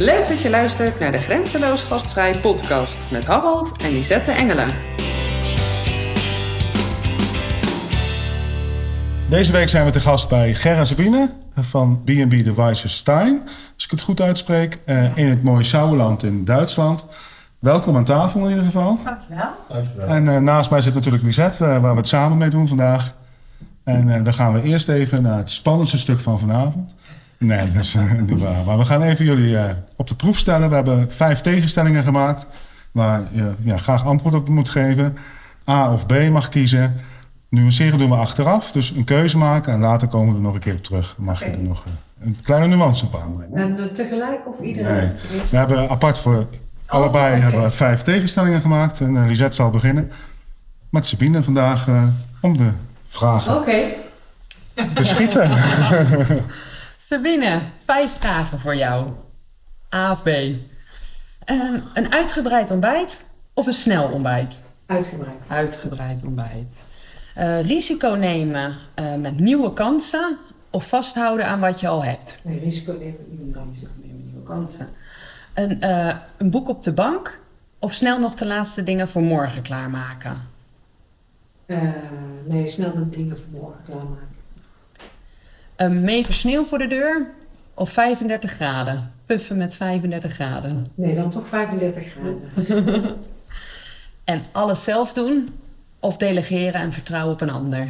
Leuk dat je luistert naar de Grenzeloos Gastvrij podcast met Harold en Lisette Engelen. Deze week zijn we te gast bij Ger en Sabine van B&B Devices Stein, als ik het goed uitspreek, eh, in het mooie Sauerland in Duitsland. Welkom aan tafel in ieder geval. Dankjewel. En eh, naast mij zit natuurlijk Lisette, eh, waar we het samen mee doen vandaag. En eh, dan gaan we eerst even naar het spannendste stuk van vanavond. Nee, dat is eh, niet waar. Maar we gaan even jullie eh, op de proef stellen. We hebben vijf tegenstellingen gemaakt waar je ja, graag antwoord op moet geven. A of B mag kiezen. Nuanceren doen we achteraf, dus een keuze maken en later komen we er nog een keer op terug. Mag je er nog eh, een kleine nuance op aanbrengen. En tegelijk of iedereen? Nee. We hebben apart voor allebei oké. hebben we vijf tegenstellingen gemaakt. En Lisette zal beginnen met Sabine vandaag om de vragen Oké. te schieten. Sabine, vijf vragen voor jou. A of B. Ehm, een uitgebreid ontbijt of een snel ontbijt? Uitgebreid. Uitgebreid ontbijt. Eh, risico nemen eh, met nieuwe kansen of vasthouden aan wat je al hebt? Nee, risico nemen niet kan. Risico nemen, nieuwe kansen. Een, eh, een boek op de bank of snel nog de laatste dingen voor morgen klaarmaken? Nee, snel de dingen voor morgen klaarmaken. Een meter sneeuw voor de deur of 35 graden? Puffen met 35 graden. Nee, dan toch 35 graden. En alles zelf doen of delegeren en vertrouwen op een ander?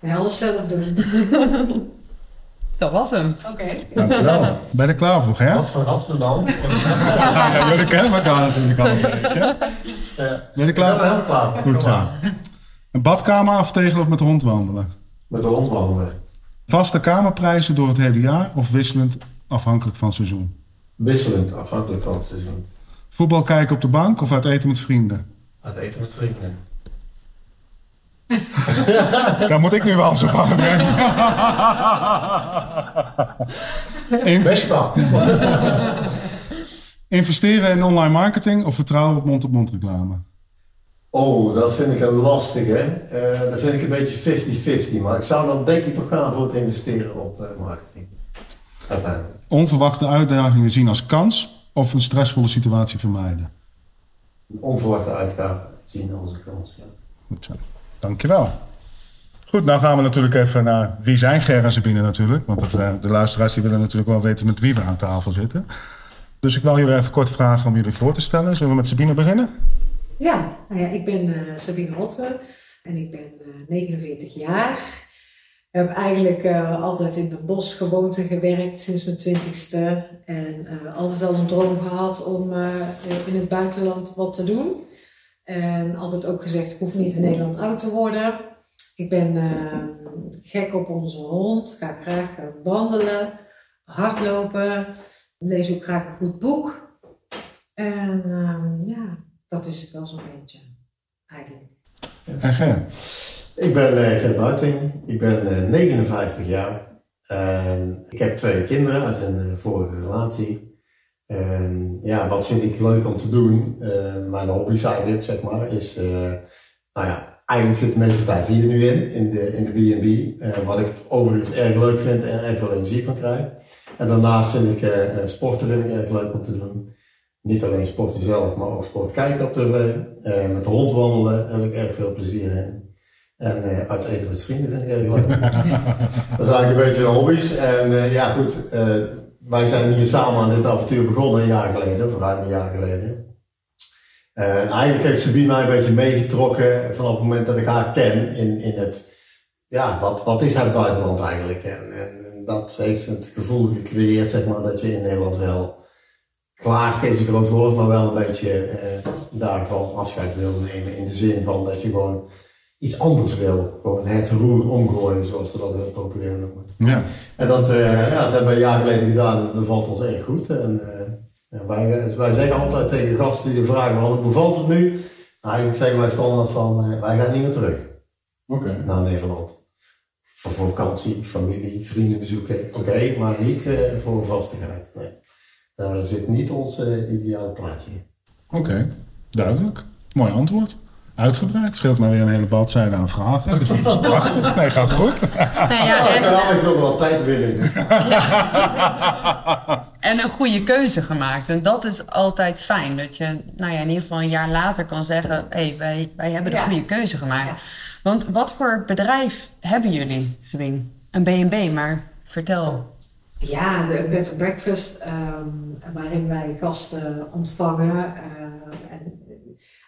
Nee, alles zelf doen. Dat was hem. Oké. Dankjewel. Ben je er klaar voor, hè? Wat we dan? Ja, jullie kennen elkaar natuurlijk al een beetje. Ben je er Ik klaar ben voor? heel klaar. voor. Goed zo. Een badkamer aftegelen of met de hond wandelen? Met de hond wandelen. Vaste kamerprijzen door het hele jaar of wisselend afhankelijk van het seizoen? Wisselend, afhankelijk van het seizoen. Voetbal kijken op de bank of uit eten met vrienden? Uit eten met vrienden. Daar moet ik nu wel aanbrengen. Inve- Best investeren in online marketing of vertrouwen op mond-op-mond reclame? Oh, dat vind ik een lastige. Eh dat vind ik een beetje 50-50. Maar ik zou dan denk ik toch gaan voor het investeren op eh, marketing. Uiteindelijk. Onverwachte uitdagingen zien als kans of een stressvolle situatie vermijden? Onverwachte uitgave zien als een kans. Ja. Goed zo. Dankjewel. Goed, nou gaan we natuurlijk even naar wie zijn Ger en Sabine natuurlijk. Want dat, eh, de luisteraars die willen natuurlijk wel weten met wie we aan tafel zitten. Dus ik wil jullie even kort vragen om jullie voor te stellen. Zullen we met Sabine beginnen? Ja, nou ja, ik ben eh, Sabine Rotte en ik ben eh, 49 jaar. Ik heb eigenlijk eh, altijd in het bos gewoond en gewerkt sinds mijn twintigste. En eh, altijd al een droom gehad om eh, in het buitenland wat te doen. En altijd ook gezegd, ik hoef niet in Nederland oud te worden. Ik ben eh, gek op onze hond, ga graag eh, wandelen, hardlopen, lees ook graag een goed boek. En ja, dat is het wel zo'n beetje, eigenlijk. En? Ik ben eh Gert Buiting. Ik ben eh, 59 jaar. En ik heb twee kinderen uit een eh, vorige relatie. En ja, wat vind ik leuk om te doen? Eh, mijn hobby eigenlijk, zeg maar, is... eh, nou ja, eigenlijk zit de meeste tijd hier nu in, in de in de B&B. Eh, wat ik overigens erg leuk vind en erg veel energie van krijg. En daarnaast vind ik eh, eh, sporten vind ik erg leuk om te doen. Niet alleen sporten zelf, maar ook sport kijken op tv. Eh, met de hond wandelen heb ik erg veel plezier in. En eh, uit eten met vrienden vind ik erg leuk. dat is eigenlijk een beetje de hobby's. En eh, ja, goed. wij zijn hier samen aan dit avontuur begonnen een jaar geleden, of ruim een jaar geleden. En eigenlijk heeft Sabine mij een beetje meegetrokken vanaf het moment dat ik haar ken in, in het, ja, wat, wat is het buitenland eigenlijk? En, en, en dat heeft het gevoel gecreëerd, zeg maar, dat je in Nederland wel klaar is een groot woord, maar wel een beetje eh, daarvan afscheid wil nemen. In de zin van dat je gewoon iets anders wil. Gewoon het roer omgooien, zoals ze dat heel populair noemen. Ja. En dat, eh, ja, dat hebben we een jaar geleden gedaan en dat bevalt ons erg goed. En, eh, wij, wij zeggen altijd tegen gasten die vragen van hoe bevalt het nu? Nou, eigenlijk zeggen wij standaard van wij gaan niet meer terug Oké. naar Nederland. Voor vakantie, familie, vrienden bezoeken, oké, maar niet voor vastigheid. Nee. Nou, dat zit niet ons eh, ideale plaatje. in. Oké, duidelijk. Mooi antwoord. Uitgebreid. Scheelt mij weer een hele bladzijde aan vragen. Dus dat is prachtig. Nee, gaat goed. Nou ja, en, ja, ik wil wel tijd winnen. en en een goede keuze gemaakt. En dat is altijd fijn. Dat je nou ja, in ieder geval een jaar later kan zeggen... hé, hey, wij, wij hebben de Ja. goede keuze gemaakt. Want wat voor bedrijf hebben jullie, Swing? Een B&B, maar vertel. Ja, de and breakfast, ehm, waarin wij gasten ontvangen. eh, en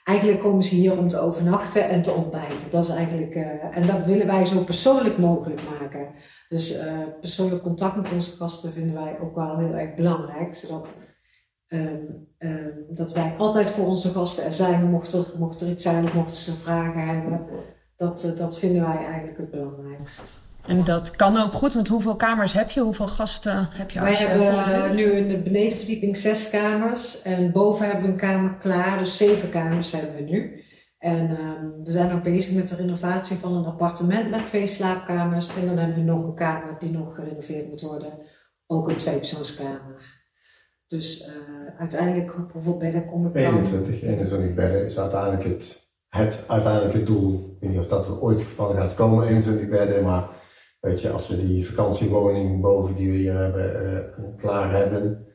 eigenlijk komen ze hier om te overnachten en te ontbijten. Dat is eigenlijk, eh, en dat willen wij zo persoonlijk mogelijk maken. Dus eh, persoonlijk contact met onze gasten vinden wij ook wel heel erg belangrijk. Zodat ehm, ehm, dat wij altijd voor onze gasten er zijn, mocht er, mocht er iets zijn of mochten ze vragen hebben. Dat, dat vinden wij eigenlijk het belangrijkst. En dat kan ook goed, want hoeveel kamers heb je? Hoeveel gasten heb je Wij hebben eh, nu in de benedenverdieping zes kamers en boven hebben we een kamer klaar, dus zeven kamers hebben we nu. En ehm, we zijn ook bezig met de renovatie van een appartement met twee slaapkamers. En dan hebben we nog een kamer die nog gerenoveerd moet worden, ook een tweepersoonskamer. Dus eh, uiteindelijk, hoeveel bedden kom ik dan? 21, 21 bedden is uiteindelijk het, het uiteindelijke doel. Ik weet niet of dat er ooit van gaat komen, 21 bedden, maar weet je, als we die vakantiewoning boven die we hier hebben eh, klaar hebben,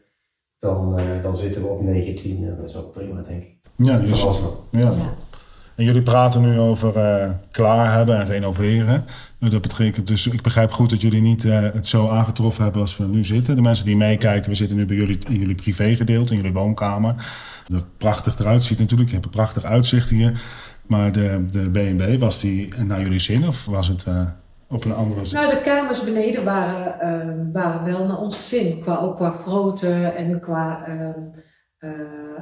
dan, eh, dan zitten we op 19 en dat is ook prima, denk ik. Ja, dus, ja. Ja. En jullie praten nu over eh, klaar hebben en renoveren. Dat betekent dus, ik begrijp goed dat jullie niet eh, het zo aangetroffen hebben als we nu zitten. De mensen die meekijken, we zitten nu bij jullie in jullie privégedeelte, in jullie woonkamer. Dat prachtig eruit ziet natuurlijk, je hebt een prachtig uitzicht hier. Maar de, de B&B, was die naar jullie zin of was het eh, op een andere? Nou, de kamers beneden waren, ehm, waren wel naar onze zin. Qua, ook qua grootte en qua ehm, eh,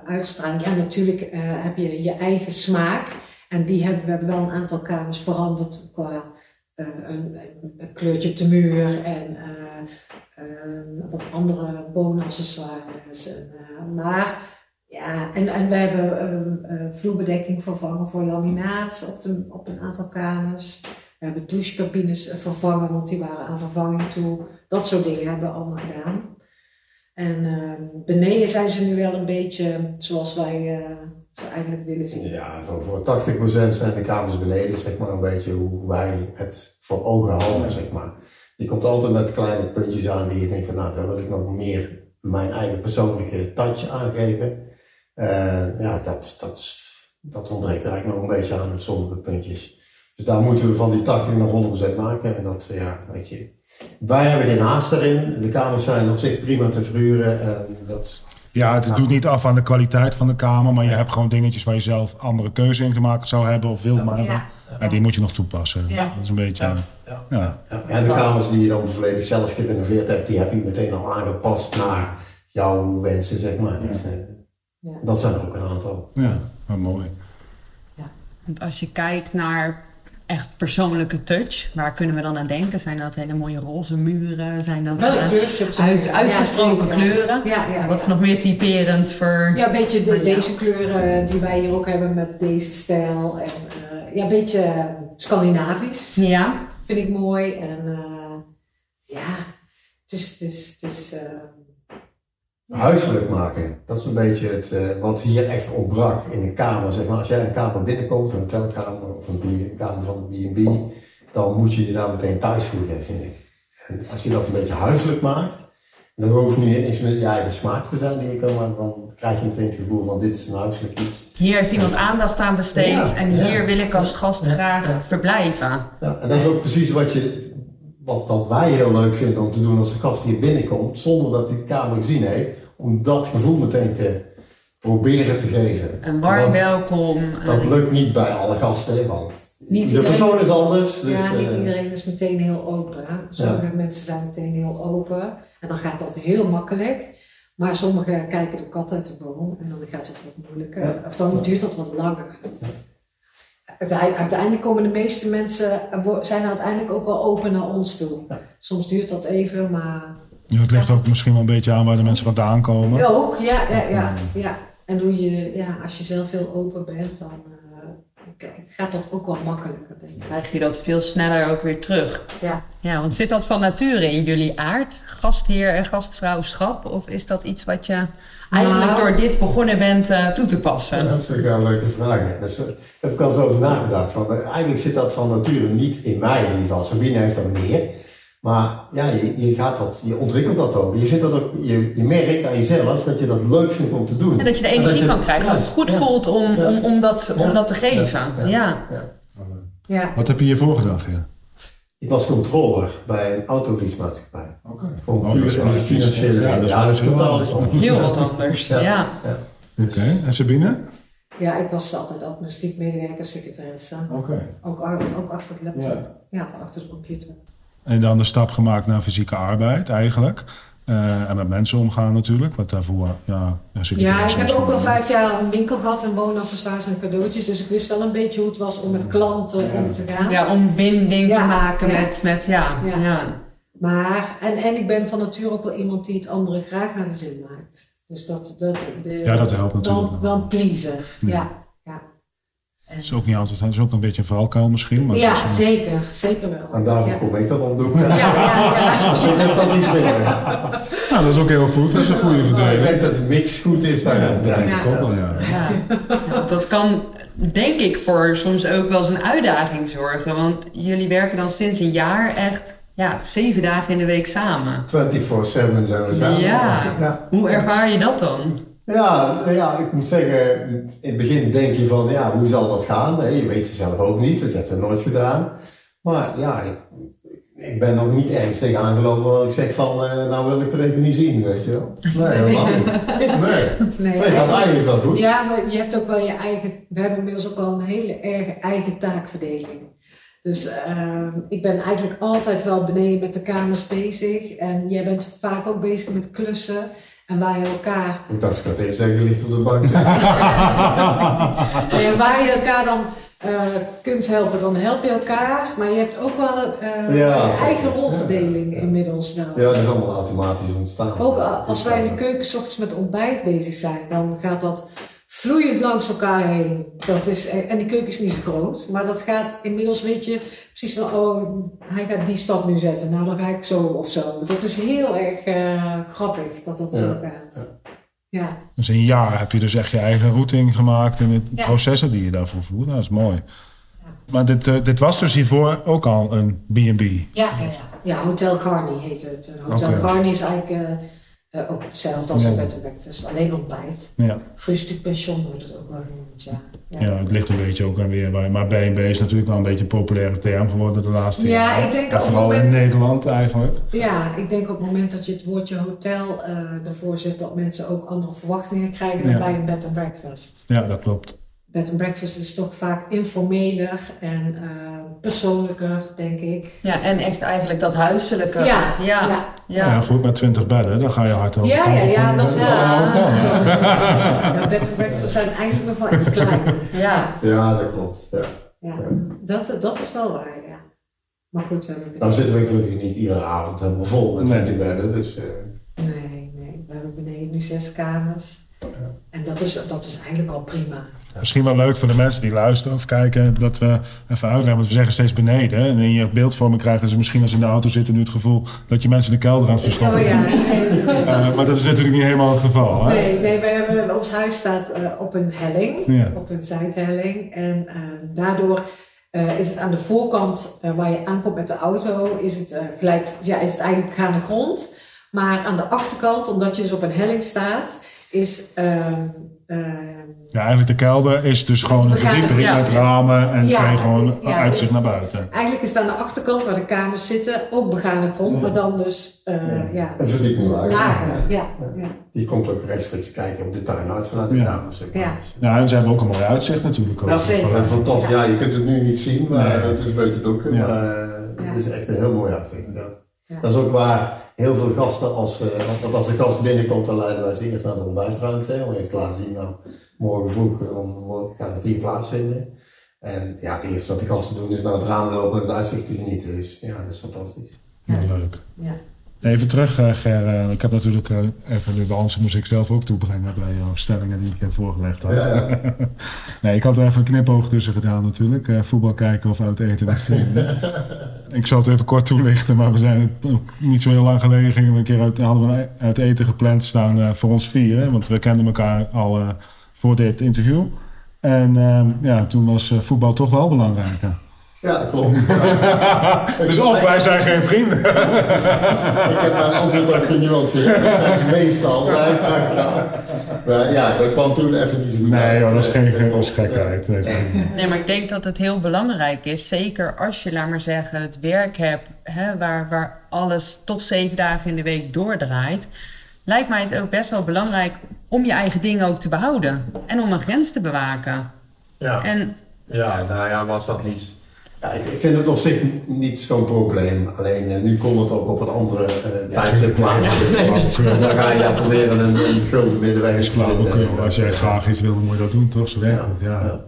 uitstraling. Ja, natuurlijk eh, heb je je eigen smaak. En die hebben, we hebben wel een aantal kamers veranderd qua eh, een, een kleurtje op de muur en eh, ehm, wat andere boonaccessoires. Maar ja, en, en we hebben vloerbedekking vervangen voor laminaat op, de, op een aantal kamers. We hebben douchecabines eh, vervangen, want die waren aan vervanging toe. Dat soort dingen hebben we allemaal gedaan. En ehm, beneden zijn ze nu wel een beetje zoals wij eh, ze eigenlijk willen zien. Ja, voor, voor 80% zijn de kamers beneden, zeg maar, een beetje hoe wij het voor ogen houden, zeg maar. Je komt altijd met kleine puntjes aan die je denkt van, nou, daar wil ik nog meer mijn eigen persoonlijke touch aangeven. Eh, ja, dat, dat, dat ontbreekt er eigenlijk nog een beetje aan op sommige puntjes. Dus daar moeten we van die 80 nog 100% maken. En dat, ja, weet je. Wij hebben geen haast erin. De kamers zijn op zich prima te verhuren. En dat, Ja, het doet niet af aan de kwaliteit van de kamer, maar je hebt gewoon dingetjes waar je zelf andere keuze in gemaakt zou hebben of wil maken. Ja. En die moet je nog toepassen. Ja. Dat is een beetje. Ja. Ja. Ja. Ja, en de kamers die je dan volledig zelf gerenoveerd hebt, die heb je meteen al aangepast naar jouw wensen, zeg maar. Dus, eh, Ja. Dat zijn er ook een aantal. Ja, wat mooi. Want als je kijkt naar echt persoonlijke touch, waar kunnen we dan aan denken? Zijn dat hele mooie roze muren? Zijn dat de uit, uitgesproken Ja, kleuren? Ja, ja, Wat is nog meer typerend voor... Ja, een beetje de, deze kleuren die wij hier ook hebben met deze stijl. En, eh, ja, een beetje eh, Scandinavisch. Ja, Vind ik mooi. En eh, ja, het is. Het is, het is Huiselijk maken, dat is een beetje het, eh, wat hier echt ontbrak in een kamer. Zeg maar. Als jij een kamer binnenkomt, een hotelkamer of een, kamer van een B&B, dan moet je je daar meteen thuis voelen, vind ik. En als je dat een beetje huiselijk maakt, dan hoeft niet eens met je eigen smaak te zijn die je kan, maar dan krijg je meteen het gevoel van dit is een huiselijk iets. hier heeft iemand aandacht aan besteed Ja, en ja. hier wil ik als gast Ja, graag ja. verblijven. Ja, en dat is ook precies wat, je, wat, wat wij heel leuk vinden om te doen als een gast hier binnenkomt, zonder dat hij de kamer gezien heeft, om dat gevoel meteen te proberen te geven. Een warm welkom. Dat lukt niet bij alle gasten, want Niet de iedereen- persoon is anders. Dus, ja, niet eh, iedereen is meteen heel open. Sommige mensen zijn meteen heel open. En dan gaat dat heel makkelijk. Maar sommigen kijken de kat uit de boom en dan gaat het wat moeilijker. Ja. Of dan duurt dat wat langer. Uiteindelijk, uiteindelijk komen de meeste mensen, zijn uiteindelijk ook wel open naar ons toe. Ja. Soms duurt dat even, maar Ja, het ligt ook misschien wel een beetje aan waar de mensen vandaan komen. Ja, ook, ja, ja, ja, ja. En hoe je, ja, als je zelf heel open bent, dan eh, gaat dat ook wel makkelijker, denk ik. krijg je dat veel sneller ook weer terug. Ja. Ja, want zit dat van nature in jullie aard, gastheer en gastvrouwschap? Of is dat iets wat je eigenlijk Nou. door dit begonnen bent eh, toe te passen? dat is natuurlijk wel een leuke vraag. daar heb ik al eens over nagedacht. Want, eh, eigenlijk zit dat van nature niet in mij in ieder geval. Sabine heeft dat meer. Maar ja, je, je gaat dat, je ontwikkelt dat ook. Je, vindt dat ook je, je merkt aan jezelf dat je dat leuk vindt om te doen. En dat je er En energie je- van krijgt. Dat het goed ja. voelt om, Ja. om, om, dat, om dat te geven. Ja. Ja. Ja. Ja. Wat heb je hiervoor gedaan, Ger? Ik was controller bij een autoleasemaatschappij. Oké. Gewoon Oh, iets- financiële ja, dat is ja, dat is totaal anders. Heel wat anders. Ja. Ja. Oké. En Sabine? ja, ik was altijd administratief medewerker, secretaresse. Oké. Ook, ook achter de laptop. Ja. Ja, achter de computer. En dan de stap gemaakt naar fysieke arbeid eigenlijk. Eh, en met mensen omgaan natuurlijk. Wat daarvoor, ja... ja, zit Ja, ik heb ook wel wel- vijf jaar een winkel gehad en woonaccessoires en cadeautjes. Dus ik wist wel een beetje hoe het was om met klanten om te gaan. Ja, om binding Ja. te maken Ja. met, met ja. Ja. ja. Maar, en, en ik ben van nature ook wel iemand die het anderen graag naar de zin maakt. Dus dat, dat, de, Ja, dat helpt natuurlijk Wel, pleaser. Ja. Het is ook niet altijd... Het is ook een beetje een valkuil misschien. Maar ja een- zeker. Zeker wel. En daarvoor ja. kom ik dan om de hoek. Ja, ja, ja. Want ik heb dat iets meer. Nou, dat is ook heel goed. Dat is een goede Ik verdeling. denk dat de mix goed is daar. Ja, dat denk Ja. ik ook wel, ja. Ja. Ja, dat kan denk ik voor soms ook wel eens een uitdaging zorgen. Want jullie werken dan sinds een jaar echt ja, zeven dagen in de week samen. 24-7 zijn we samen. Ja. ja. Hoe ervaar je dat dan? Ja, nou ja, ik moet zeggen, in het begin denk je van, ja, hoe zal dat gaan? Nee, je weet het zelf ook niet, want je hebt het nooit gedaan. Maar ja, ik, ik ben nog niet ergens tegenaan gelopen waar ik zeg van, eh, nou wil ik er even niet zien, weet je wel. Nee, helemaal niet. Nee, Nee, nee gaat eigenlijk wel goed. Ja, maar je hebt ook wel je eigen. We hebben inmiddels ook al een hele erge eigen taakverdeling. Dus ehm, ik ben eigenlijk altijd wel beneden met de kamers bezig. En jij bent vaak ook bezig met klussen. En waar je elkaar, Ik dacht, ik had even zeggen, ligt op de bank. en waar je elkaar dan eh, kunt helpen, dan help je elkaar. Maar je hebt ook wel Ja, je zeker. eigen rolverdeling Ja. inmiddels wel. Ja, dat is allemaal automatisch ontstaan. Ook als wij in de keuken 's ochtends met ontbijt bezig zijn, dan gaat dat vloeiend langs elkaar heen. Dat is, e- en die keuken is niet zo groot, maar dat gaat inmiddels, weet je, precies van, oh, hij gaat die stap nu zetten, nou dan ga ik zo of zo. Dat is heel erg eh, grappig dat dat zo gaat. Ja. Dus in een jaar heb je dus echt je eigen routing gemaakt en het Ja. processen die je daarvoor voert. Nou, Dat is mooi. Maar dit, eh, dit was dus hiervoor ook al een B&B. Ja, ja, ja. ja, Hotel Garni heet het. Hotel. Garni is eigenlijk eh, eh, ook hetzelfde als Ja. een bed and breakfast, alleen ontbijt. Ja. Frühstück pension wordt het ook wel genoemd, ja. ja, het ligt een beetje ook aan weer bij. Maar B&B is natuurlijk wel een beetje een populaire term geworden de laatste Ja, jaren. ik denk En op het vooral in Nederland eigenlijk. Ja, ik denk op het moment dat je het woordje hotel eh, ervoor zet, dat mensen ook andere verwachtingen krijgen dan Ja. bij een bed and breakfast. Ja, dat klopt. Bed and breakfast is toch vaak informeler en eh, persoonlijker, denk ik. Ja, en echt eigenlijk dat huiselijke. Ja, ja. ja. ja. Ja. goed, met 20 bedden, dan ga je hard over Ja, ja, ja, dat wel. ja. Ja, bed and breakfast zijn eigenlijk nog wel iets kleiner. Ja. Ja, dat klopt. Ja. Ja, dat, dat is wel waar, ja. Maar goed, we hebben Nou zitten we gelukkig niet iedere avond helemaal vol met Nee. 20 bedden, dus... eh, Nee, nee, we hebben beneden nu zes kamers. En dat is, dat is eigenlijk al prima. Misschien wel leuk voor de mensen die luisteren of kijken, dat we even uitleggen, want we zeggen steeds beneden. En in je beeldvorming krijgen ze misschien als ze in de auto zitten nu het gevoel dat je mensen in de kelder aan het verstoppen Oh ja. Eh, maar dat is natuurlijk niet helemaal het geval. Hè? Nee, nee we hebben, ons huis staat eh, op een helling, Ja. op een zuidhelling. En eh, daardoor is het aan de voorkant, waar je aankomt met de auto, is het, gelijk, ja, is het eigenlijk gaande grond. Maar aan de achterkant, omdat je dus op een helling staat, is... ehm, ehm, Ja, eigenlijk de kelder is dus gewoon een verdieping ja, met dus- ramen en Ja, kan je gewoon ja, uitzicht dus- naar buiten. eigenlijk is het aan de achterkant, waar de kamers zitten, ook begane grond, maar dan dus eh, ja. Een verdieping lager. lager. Ja, ja. Die komt ook rechtstreeks kijken op de tuin uit vanuit de Ja. kamers. zeg maar. Ja. Ja, en ze hebben ook een mooi uitzicht natuurlijk. Ook. Zeker. Ja, fantastisch. Ja, je kunt het nu niet zien, maar Nee. het is een beetje donker. Ja. Maar eh, Ja. het is echt een heel mooi uitzicht. Ja. Ja. Dat is ook waar heel veel gasten, als, eh, want als de gast binnenkomt, dan leiden wij ze eerst naar de ontbijtruimte. Om je te laten zien, nou, morgen vroeg eh, om, gaat het hier plaatsvinden. En ja, het eerste wat de gasten doen is naar het raam lopen en het uitzicht te genieten. Dus ja, dat is fantastisch. Ja, leuk. Ja. Even terug, eh, Ger. eh, ik heb natuurlijk eh, even de balans moest ik zelf ook toebrengen bij jouw stellingen die ik heb voorgelegd had. Ja, nee, ik had er even een knipoog tussen gedaan natuurlijk. Voetbal kijken of uit eten met vrienden. ik zal het even kort toelichten, maar we zijn het niet zo heel lang geleden gingen we een keer uit, hadden we uit eten gepland staan voor ons vieren. Want we kenden elkaar al voor dit interview. En ehm, ja, toen was voetbal toch wel belangrijker. Ja, dat klopt. dus of wij zijn geen vrienden. ik heb mijn antwoord ook genuanceerd. Dat zijn meestal achteraan. Maar ja, dat kwam toen even niet zo goed Nee, joh, dat is geen, geen gekheid. Nee, maar ik denk dat het heel belangrijk is. Zeker als je, laat maar zeggen, het werk hebt hè, waar, waar alles toch zeven dagen in de week doordraait. Lijkt mij het ook best wel belangrijk om je eigen dingen ook te behouden. En om een grens te bewaken. Ja. En Ja, nou ja, was dat niet. Ja, ik, ik vind het op zich niet zo'n probleem. Alleen eh, nu komt het ook op een andere uh, tijdstip plaatsen. Dan ga je daar proberen een, een gulden middenweg te vinden. Als jij graag iets wil, dan moet je dat doen, toch? Zo werkt het, ja. Ja.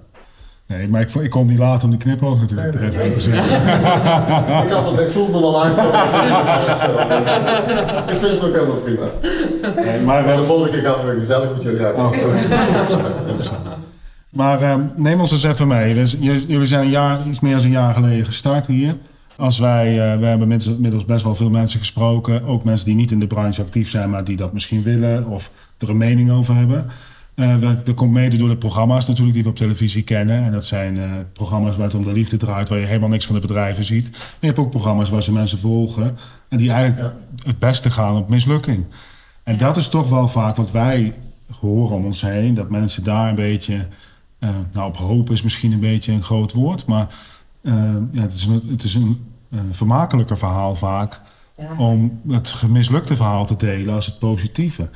Nee, maar ik, ik kon niet laten om die knipoog natuurlijk te zetten. Ik, had het, ik voelde aankomen. de vraag stelde. Ik vind het ook helemaal prima. Nee, maar, Maar eh, de volgende keer gaan we weer gezellig met jullie uit. Oh, dat is- Maar eh, neem ons eens even mee. Dus, jullie zijn een jaar, iets meer dan een jaar geleden gestart hier. Als wij, eh, we hebben inmiddels- best wel veel mensen gesproken. Ook mensen die niet in de branche actief zijn, maar die dat misschien willen of er een mening over hebben. Eh, dat, dat komt mede door de programma's natuurlijk die we op televisie kennen. En dat zijn eh, programma's waar het om de liefde draait, waar je helemaal niks van de bedrijven ziet. En je hebt ook programma's waar ze mensen volgen en die eigenlijk het beste gaan op mislukking. En dat is toch wel vaak wat wij horen om ons heen. Dat mensen daar een beetje, nou op hopen is misschien een beetje een groot woord. Maar eh, ja, het is een, het is een eh, vermakelijker verhaal vaak Ja. om het gemislukte verhaal te delen als het positieve.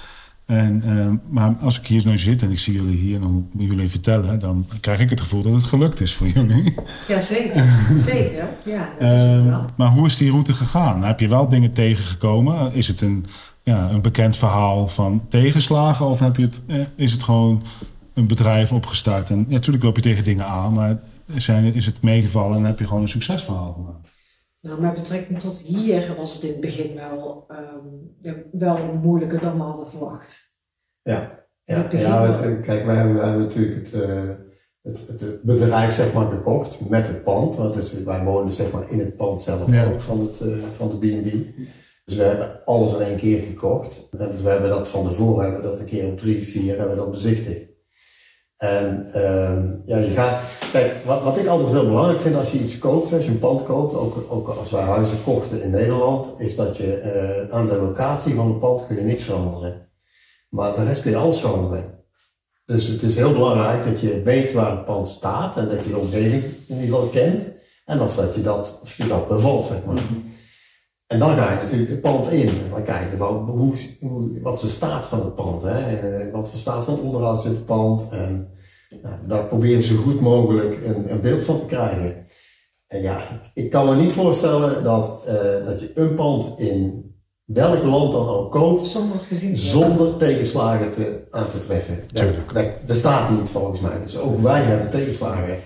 En, eh, maar als ik hier nu zit en ik zie jullie hier en dan moet jullie vertellen, dan krijg ik het gevoel dat het gelukt is voor jullie. Ja, zeker. Zeker. Ja, dat is het wel. maar hoe is die route gegaan? Heb je wel dingen tegengekomen? Is het een, ja, een bekend verhaal van tegenslagen? Of heb je het, eh, is het gewoon een bedrijf opgestart? En ja, natuurlijk loop je tegen dingen aan, maar zijn, is het meegevallen en heb je gewoon een succesverhaal gemaakt? Nou, met betrekking tot hier was het in het begin wel, ehm, ja, wel moeilijker dan we hadden verwacht. Ja, ja, het begin ja wel. het, kijk, wij hebben, hebben natuurlijk het, eh, het, het bedrijf zeg maar, gekocht met het pand. Want dus, wij wonen zeg maar, in het pand zelf Ja. ook van, het, eh, van de B&B. Dus we hebben alles in één keer gekocht. En dus we hebben dat van tevoren, hebben dat een keer op drie, vier, hebben we dat bezichtigd. En ehm, ja, je gaat, kijk, wat, wat ik altijd heel belangrijk vind als je iets koopt, als je een pand koopt, ook, ook als wij huizen kochten in Nederland, is dat je eh, aan de locatie van het pand kun je niks veranderen. Maar de rest kun je alles veranderen. Dus het is heel belangrijk dat je weet waar het pand staat en dat je de omgeving in ieder geval kent. En of, dat je, dat, of je dat bevalt, zeg maar. En dan ga je natuurlijk het pand in. En dan kijk je wel hoe, hoe, wat is de staat van het pand. Hè? En wat voor staat van het onderhoud zit het pand. En nou, daar probeer je zo goed mogelijk een, een beeld van te krijgen. En ja, ik, ik kan me niet voorstellen dat, eh, dat je een pand in welk land dan ook koopt Zonder het gezien zonder tegenslagen te, aan te treffen. Dat, Tuurlijk. dat bestaat niet volgens mij. Dus ook wij hebben tegenslagen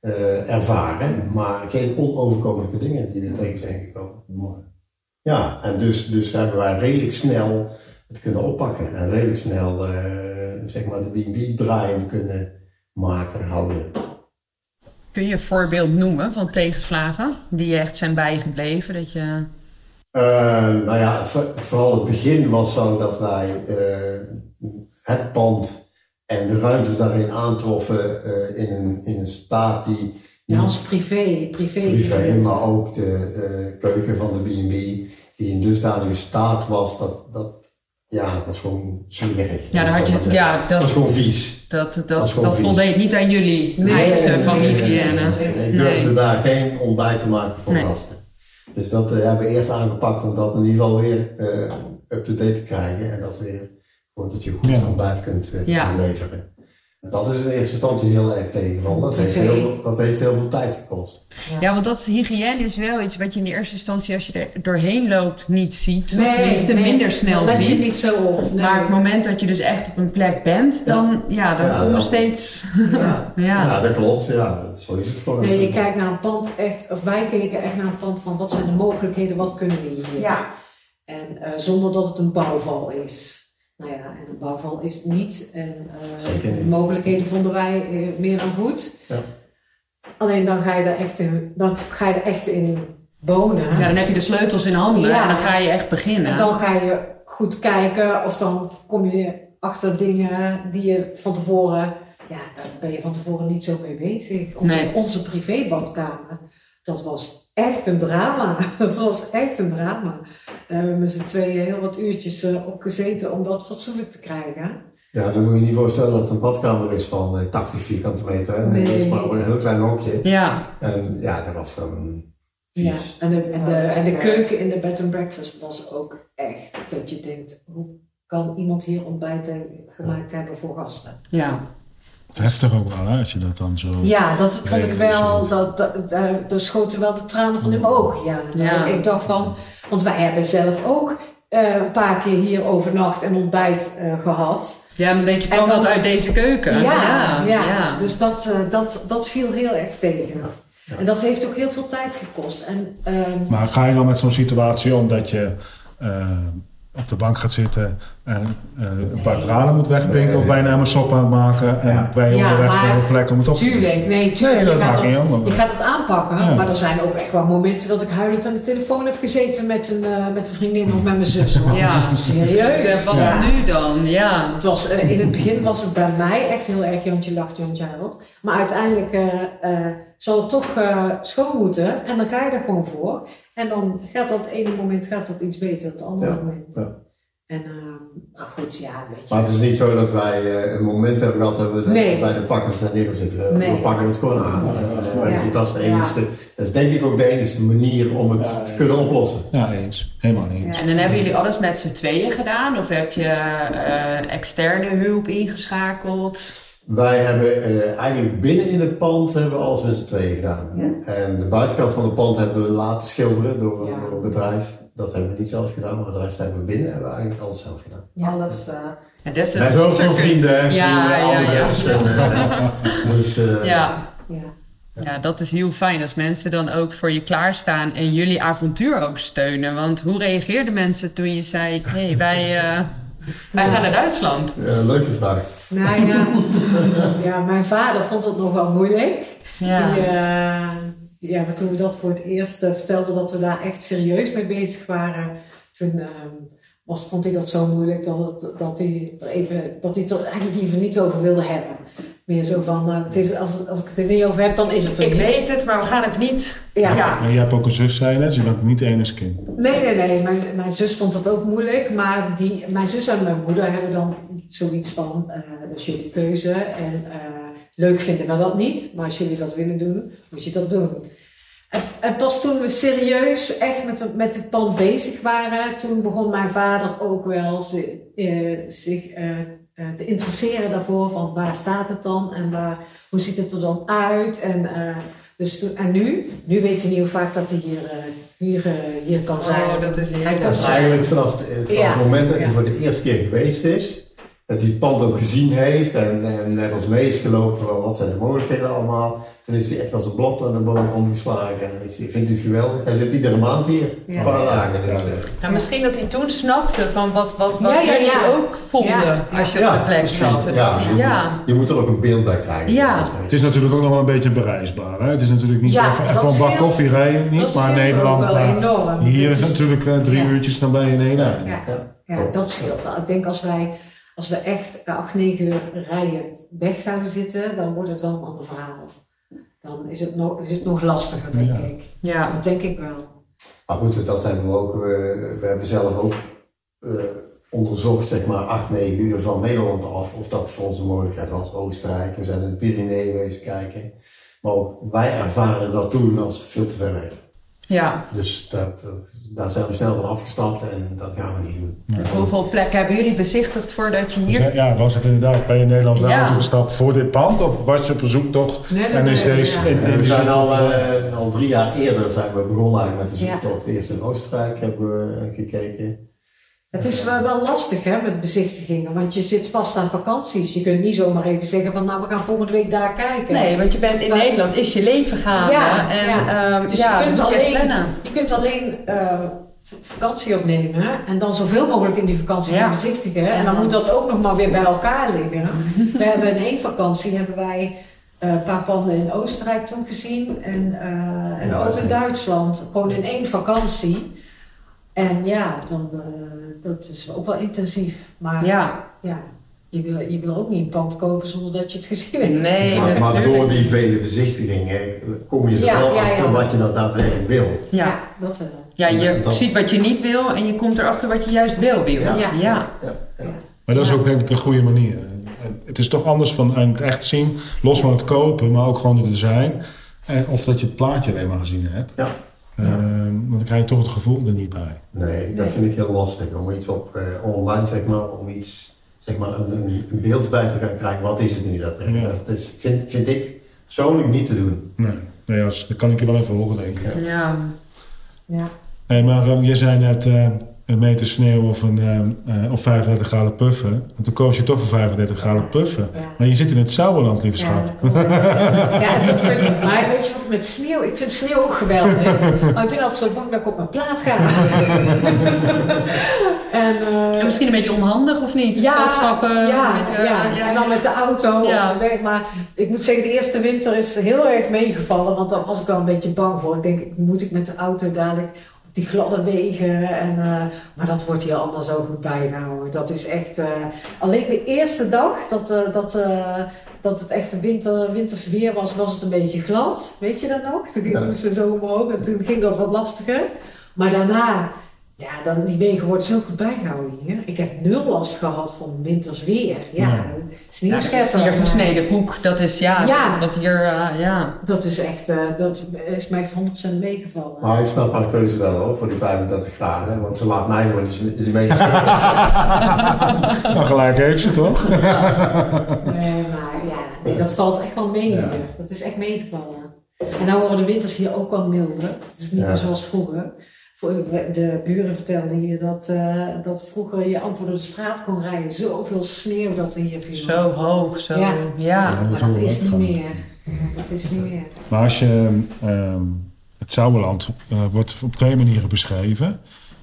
eh, ervaren, maar geen onoverkomelijke dingen die er tegen zijn gekomen. Mooi. Ja, en dus, dus hebben wij redelijk snel het kunnen oppakken en redelijk snel eh, zeg maar de B&B draaiende kunnen maken, houden. kun je een voorbeeld noemen van tegenslagen die je echt zijn bijgebleven? Dat je... Eh, nou ja, vo- vooral het begin was zo dat wij eh, het pand en de ruimtes daarin aantroffen in, een, in een staat die Ja, ons privé, privé. privé, maar ook de eh, keuken van de B&B, die in dusdanige staat was dat, dat ja, dat was gewoon smerig. Ja, daar had je, Dat was ja Dat was dat, gewoon vies. dat, dat, dat, voldeed niet aan jullie Nee, eisen nee, van nee, hygiëne. nee, nee, nee. Ik durfde daar geen ontbijt te maken voor Nee. gasten. Dus dat eh, hebben we eerst aangepakt om dat in ieder geval weer eh, up-to-date te krijgen. En dat weer gewoon dat je goed Ja. ontbijt kunt eh, Ja. leveren. Dat is in eerste instantie heel erg tegengevallen. Dat heeft heel, dat heeft heel veel tijd gekost. Ja, want dat hygiëne is wel iets wat je in de eerste instantie, als je er doorheen loopt, niet ziet. Nee, of tenminste nee, minder snel je ziet. niet zo op. Nee. Maar op het moment dat je dus echt op een plek bent, dan, ja, dan Ja, je steeds... Ja. Ja. Ja, dat klopt. Ja, dat- zo is het gewoon. Nee, je kijkt naar een pand echt, of wij keken echt naar een pand van wat zijn de mogelijkheden, wat kunnen we hier? Ja. En eh, zonder dat het een bouwval is. Nou ja, en een bouwval is het niet. En eh, niet. de mogelijkheden vonden wij eh, meer dan goed. Ja. Alleen dan ga je er echt in, dan ga je er echt in wonen. Ja, dan heb je de sleutels in handen Ja. en dan ga je echt beginnen. En dan ga je goed kijken of dan kom je achter dingen die je van tevoren, ja, daar ben je van tevoren niet zo mee bezig. Onze, Nee. onze privébadkamer, dat was echt een drama. Dat was echt een drama. Daar hebben we met z'n tweeën heel wat uurtjes uh, op gezeten om dat fatsoenlijk te krijgen. Ja, dan moet je je niet voorstellen dat het een badkamer is van 80 vierkante meter. Nee. Dat is maar een heel klein hokje. Ja. En ja, dat was gewoon ja, en de, en, de, en de keuken in de bed and breakfast was ook echt dat je denkt, hoe kan iemand hier ontbijten gemaakt hebben voor gasten? Ja. Heftig ook wel, hè, als je dat dan zo... Ja, dat vond ik wel, dat, dat, daar schoten wel de tranen van in mijn ogen. Ja. ja. Ik dacht van, want wij hebben zelf ook uh, een paar keer hier overnacht en ontbijt uh, gehad. Ja, dan denk je, kwam dat uit deze keuken? Ja, ja, ja. ja. dus dat, uh, dat, dat viel heel erg tegen. En dat heeft ook heel veel tijd gekost. En, um... Maar ga je dan met zo'n situatie omdat je uh, op de bank gaat zitten en uh, een paar tranen moet wegpinken of bijna een sop aan het maken en ja. ben je ja, onderweg naar een plek om het op te Tuurlijk, nee, tuurlijk. Nee, je, gaat het, je gaat het aanpakken, maar er zijn ook echt wel momenten dat ik huilend aan de telefoon heb gezeten met een, uh, met een vriendin of met mijn zus. Hoor. Ja, serieus. Wat nu dan? Ja. Het was, in het begin was het bij mij echt heel erg Jantje lacht, Jantje huilt. Maar uiteindelijk zal het toch uh, schoon moeten. En dan ga je er gewoon voor. En dan gaat dat ene moment gaat dat iets beter dan het andere moment. Ja. En uh, goed, ja, weet je. Maar het is niet zo dat wij uh, een moment hebben gehad hebben we nee. bij de pakkers naar neergezet. Nee. We pakken het gewoon aan. Ja. Ja. Dat, is de dat is denk ik ook de enige manier om het te kunnen oplossen. Ja, eens. Helemaal eens. En dan hebben jullie alles met z'n tweeën gedaan? Of heb je externe hulp ingeschakeld? Wij hebben uh, eigenlijk binnen in het pand hebben we alles met z'n tweeën gedaan. Ja. En de buitenkant van het pand hebben we laten schilderen door, ja. door een bedrijf. Dat hebben we niet zelf gedaan, maar de rest hebben we binnen hebben we eigenlijk alles zelf gedaan. Ja. Alles. Uh, en dat is ook veel vrienden, ja, vrienden, ja, ja, En, uh, dus, ja. ja. Ja, dat is heel fijn als mensen dan ook voor je klaarstaan en jullie avontuur ook steunen. Want hoe reageerden mensen toen je zei: hé, hey, wij, uh, wij gaan naar Duitsland? Ja, leuke vraag. Nou ja, ja, mijn vader vond het nog wel moeilijk. Ja. Die, uh, ja, maar toen we dat voor het eerst uh, vertelden dat we daar echt serieus mee bezig waren, toen uh, was, vond hij dat zo moeilijk dat, het, dat, hij er even, dat hij het er eigenlijk even niet over wilde hebben. Meer zo van, uh, het is, als, als ik het er niet over heb, dan is het er Ik niet. weet het, maar we gaan het niet. Ja. ja. Maar je hebt ook een zus, zei je je bent niet enige kind. Nee, nee, nee. Mijn, mijn zus vond dat ook moeilijk. Maar die, mijn zus en mijn moeder hebben dan zoiets van, uh, dat is jullie keuze. En uh, leuk vinden we dat niet. Maar als jullie dat willen doen, moet je dat doen. En, en pas toen we serieus echt met, met het pand bezig waren, toen begon mijn vader ook wel zich uh, te interesseren daarvoor van waar staat het dan en waar, hoe ziet het er dan uit. En, uh, dus en nu, nu weet hij niet hoe vaak dat hij hier, uh, hier, hier kan zijn. Oh, dat is, dat is eigenlijk vanaf, het, vanaf ja. het moment dat hij voor de eerste keer geweest is, dat hij het pand ook gezien heeft en, en net als mee is gelopen van wat zijn de mogelijkheden allemaal. Dan is hij echt als een blad aan de boom omgeslagen. En ik vind het geweldig. Hij zit iedere maand hier, een paar dagen. Dus, ja, misschien dat hij toen snapte van wat, wat, wat ja, jullie ook vonden als je op de plek zat. Ja, je, moet, je moet er ook een beeld bij krijgen. Ja. Het is natuurlijk ook nog wel een beetje bereisbaar. Hè? Het is natuurlijk niet even, even een bak koffie rijden, niet, maar Nederland. Hier is natuurlijk uh, drie uurtjes, dan ben je in één ja. Ja, dat scheelt wel. Ik denk als wij als we echt acht, negen uur rijden weg zouden zitten, dan wordt het wel een ander verhaal dan is het nog, is het nog lastiger, denk ik. Ja. Dat denk ik wel. Maar goed, dat hebben we ook, we, we hebben zelf ook uh, onderzocht, zeg maar, 8, 9 uur van Nederland af, of dat voor onze mogelijkheid was. Oostenrijk, we zijn in de Pyreneeën geweest kijken. Maar ook wij ervaren dat toen als veel te ver weg. Ja. Dus dat, dat, daar zijn we snel van afgestapt en dat gaan we niet doen. Hoeveel plekken hebben jullie bezichtigd voordat je hier... Ja, was het inderdaad bij je Nederland ja. gestapt voor dit pand of was je op bezoektocht? Nee, en is deze... Ja. we zijn al, uh, al drie jaar eerder zijn we begonnen eigenlijk met de zoektocht. Eerst in Oostenrijk hebben we gekeken. Het is wel lastig hè, met bezichtigingen, want je zit vast aan vakanties. Je kunt niet zomaar even zeggen van nou we gaan volgende week daar kijken. Nee, want je bent in Nederland, is je leven gaan. Ja, en, ja. Um, dus ja, je, kunt alleen, je, je kunt alleen uh, vakantie opnemen en dan zoveel mogelijk in die vakantie gaan bezichtigen. En dan moet dat ook nog maar weer bij elkaar liggen. we hebben in één vakantie hebben wij uh, een paar panden in Oostenrijk toen gezien en, uh, en ook in Duitsland. Gewoon in één vakantie. En ja, dan, uh, dat is ook wel intensief. Maar ja. ja. je wil, je wil ook niet een pand kopen zonder dat je het gezien hebt. Nee, maar, maar door die vele bezichtigingen kom je er Ja, wel ja, ja. achter wat je nou daadwerkelijk wil. Ja. dat wel. ja, je Dat- ziet wat je niet wil en je komt erachter wat je juist wel wil. Ja. ja. Ja. Maar dat is Ja. ook denk ik een goede manier. Het is toch anders van het echt zien, los van het kopen, maar ook gewoon het design. En of dat je het plaatje alleen maar gezien hebt. Ja. Ehm, want dan krijg je toch het gevoel er niet bij. Nee, dat Nee. vind ik heel lastig om iets op eh, online, zeg maar, om iets, zeg maar, een, beeld bij te gaan krijgen. Wat is het nu? Ja. Dat is, vind, vind ik persoonlijk niet te doen. Nee, nee dat, dat kan ik je wel even horen, denk ik. Ja. Ja. Hey, maar ehm, je zei net eh, een meter sneeuw of, een, ehm, eh, of 35 graden puffen. En toen koos je toch voor 35 graden puffen. Ja. Maar je zit in het Sauerland, lieve Ja, schat. ja, toen vind ik- maar weet je wat, met sneeuw, ik vind sneeuw ook geweldig. Maar ik ben altijd zo bang dat ik op mijn plaat ga. en, eh, En misschien een beetje onhandig of niet? ja, Boodschappen. ja, met, eh, ja, en dan met de auto Ja. op de weg. Maar ik moet zeggen, de eerste winter is heel erg meegevallen. Want daar was ik wel een beetje bang voor. Ik denk, moet ik met de auto dadelijk die gladde wegen? En, eh, maar dat wordt hier allemaal zo goed bijgehouden. Dat is echt... eh, alleen de eerste dag dat, eh, dat, dat het echt een winter, winters weer was, was het een beetje glad. Weet je dat nog? Toen ging moesten zo omhoog en toen ging dat wat lastiger. Maar daarna... Ja, dan, die wegen worden zo goed bijgehouden hier. Ik heb nul last gehad van winters weer. Ja, Ja. Ja, dat sneeuwscheppen. hier gesneden koek. Dat is ja. Ja. Dat hier, eh, ja. Dat is echt, eh, dat is mij echt 100% meegevallen. Maar ik snap haar keuze wel hoor, voor die 35 graden. Want ze laat mij gewoon die, die meter Nou, gelijk heeft ze toch? Nee, maar ja, nee, dat valt echt wel mee hier. Dat is echt meegevallen. En nou worden de winters hier ook al milder. Het is niet Ja. meer zoals vroeger. De buren vertelden hier dat, eh, dat vroeger je amper door de straat kon rijden. Zoveel sneeuw dat er hier viel. Zo hoog, zo. Ja. Ja. dat Maar dat is niet meer. Dat is niet meer. Maar als je ehm, het Sauerland eh, wordt op twee manieren beschreven.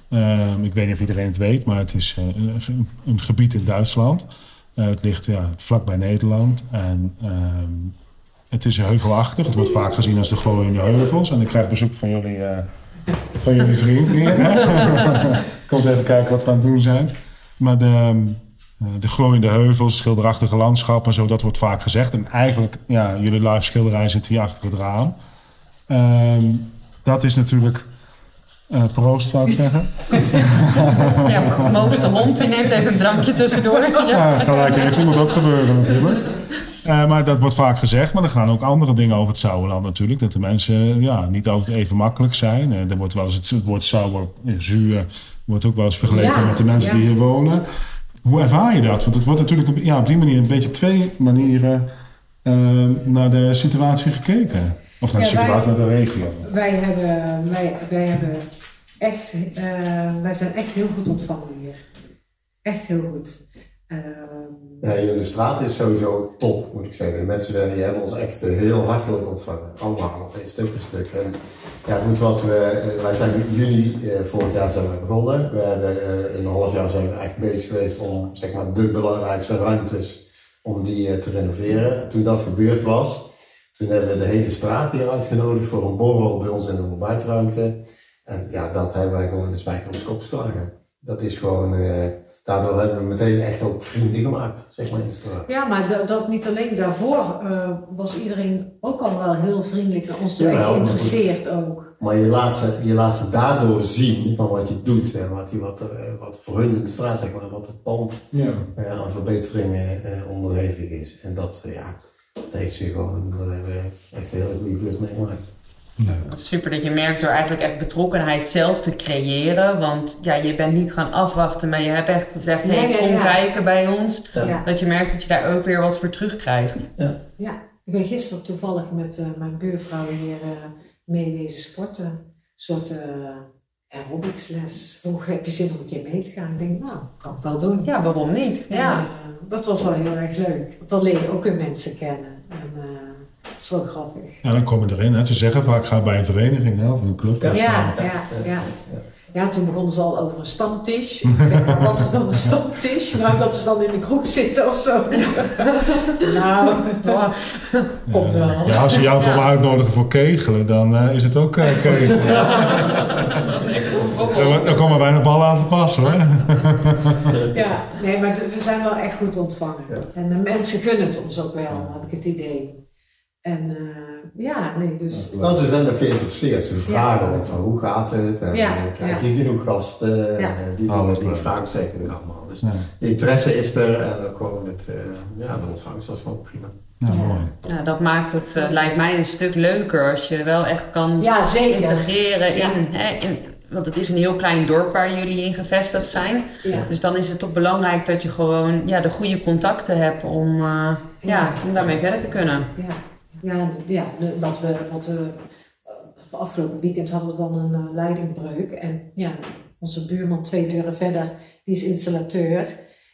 Ehm, ik weet niet of iedereen het weet, maar het is eh, een, een gebied in Duitsland. Eh, het ligt ja, vlakbij Nederland en ehm, het is heuvelachtig. Het wordt vaak gezien als de glooiende heuvels. En ik krijg bezoek van jullie, eh, van jullie vriend hier. Komt even kijken wat we aan het doen zijn. Maar de, ehm, eh, de glooiende heuvels, schilderachtige landschappen, zo, dat wordt vaak gezegd. En eigenlijk, ja, jullie live schilderij zit hier achter het raam. Ehm, dat is natuurlijk eh proost, zou ik zeggen. Ja, maar Moos de hond die neemt even een drankje tussendoor. Ja. Ja, gelijk heeft. Dat moet ook gebeuren natuurlijk. Eh, maar dat wordt vaak gezegd, maar er gaan ook andere dingen over het Sauerland natuurlijk. Dat de mensen ja, niet altijd even makkelijk zijn. Eh, er wordt wel eens het, het woord sauer, eh, zuur, wordt ook wel eens vergeleken Ja, met de mensen ja. die hier wonen. Hoe ervaar je dat? Want het wordt natuurlijk op- ja, op die manier een beetje twee manieren eh, naar de situatie gekeken. Of naar de Ja, wij- situatie, naar de regio. Wij hebben, wij, wij hebben echt, eh, wij zijn echt heel goed ontvangen hier. Echt heel goed. Ehm, Ja, de straat is sowieso top, moet ik zeggen. De mensen daar die hebben ons echt eh, heel hartelijk ontvangen. Allemaal, stuk een stuk. En ja, goed wat we, eh, wij zijn in eh, vorig jaar zijn we begonnen. We hebben in een half jaar zijn we echt bezig geweest om zeg maar, de belangrijkste ruimtes om die te renoveren. Toen dat gebeurd was, toen hebben we de hele straat hier uitgenodigd voor een borrel bij ons in de ontbijtruimte. En ja, dat hebben wij gewoon de spijker op de kop. Dat is gewoon, daardoor hebben we meteen echt ook vrienden gemaakt, zeg maar in de straat. ja, maar dat, dat niet alleen. Daarvoor eh, was iedereen ook al wel heel vriendelijk naar ons toe en maar geïnteresseerd ook. Maar je laat, ze, je laat ze daardoor zien van wat je doet en wat, je, wat, er, eh, wat voor hun in de straat, zeg maar, wat het pand Ja. eh, aan verbeteringen eh, onderhevig is. En dat, ja, dat heeft ze gewoon, dat hebben we echt een hele goede beurt is super dat je merkt door eigenlijk echt betrokkenheid zelf te creëren. Want ja, je bent niet gaan afwachten, maar je hebt echt gezegd, hé, Ja, hey, ja, kom ja. kijken bij ons. Ja. Ja. Dat je merkt dat je daar ook weer wat voor terugkrijgt. ja, ik ben gisteren toevallig met eh, mijn buurvrouw hier eh mee wezen sporten. Een soort eh aerobicsles. Vroeger heb je zin om een keer mee te gaan. Ik denk, nou, kan ik wel doen. Ja, waarom niet? En, Ja. eh, dat was wel heel erg leuk. Want dan leer je ook weer mensen kennen. En het is wel grappig. Ja, dan komen erin. Hè. Ze zeggen vaak, ga bij een vereniging hè, of een club. Ja, ja, ja. ja. ja, toen begonnen ze al over een stamtisch. Ik zeg, maar wat is dan een stamtisch? Nou, dat ze dan in de kroeg zitten of zo. nou, nou, komt wel. Ja, als ze jou komen uitnodigen voor kegelen, dan eh, is het ook eh, kegelen. Dan, dan komen wij nog ballen aan te passen hoor. Ja, nee, maar we zijn wel echt goed ontvangen. Ja. En de mensen gunnen het ons ook wel, heb ik het idee. En eh, ja, nee, dus... Nou, ze zijn ook geïnteresseerd. Ze vragen ook van hoe gaat het? En Ja, eh, krijg ja. je genoeg gasten? Ja. En, eh, die dingen, wat die vragen zeggen we allemaal. Dus Ja, de interesse is er en dan gewoon het, eh, ja, de ontvangst was gewoon prima. ja, mooi. Ja, dat maakt het, lijkt mij, een stuk leuker als je wel echt kan Ja, zeker. integreren Ja. in, hè, in. Want het is een heel klein dorp waar jullie in gevestigd zijn. Ja. Dus dan is het toch belangrijk dat je gewoon ja, de goede contacten hebt om, eh, ja. Ja. om daarmee verder te kunnen. Ja, ja, ja wat we, wat we, eh, afgelopen weekend hadden we dan een eh, leidingbreuk. En ja, onze buurman twee deuren verder, die is installateur.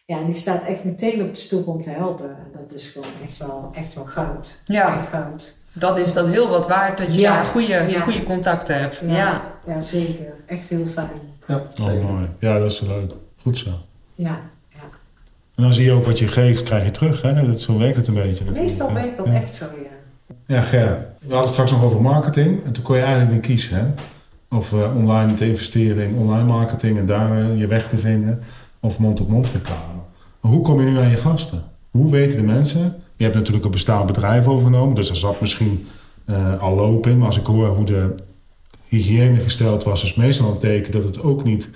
Ja, en die staat echt meteen op de stoep om te helpen. En dat is gewoon echt wel, echt wel goud. Dat is Ja. echt goud. Dat is dat heel wat waard dat je Ja. daar goede, Ja. goede contacten hebt. Ja. Ja. Ja, zeker. Echt heel fijn. Ja, Oh, mooi. Ja, dat is leuk. Goed zo. Ja, En dan zie je ook wat je geeft, krijg je terug. Hè? Dat, zo werkt het een beetje. meestal werkt dat Ja. echt zo, ja. Ja, Ger, we hadden het straks nog over marketing. En toen kon je eigenlijk niet kiezen. Hè? Of eh, online te investeren in online marketing en daar eh, je weg te vinden. Of mond-op-mond reclame. Maar hoe kom je nu aan je gasten? Hoe weten de mensen? Je hebt natuurlijk een bestaand bedrijf overgenomen. Dus er zat misschien eh, al loop. Maar als ik hoor hoe de hygiëne gesteld was, is meestal een teken dat het ook niet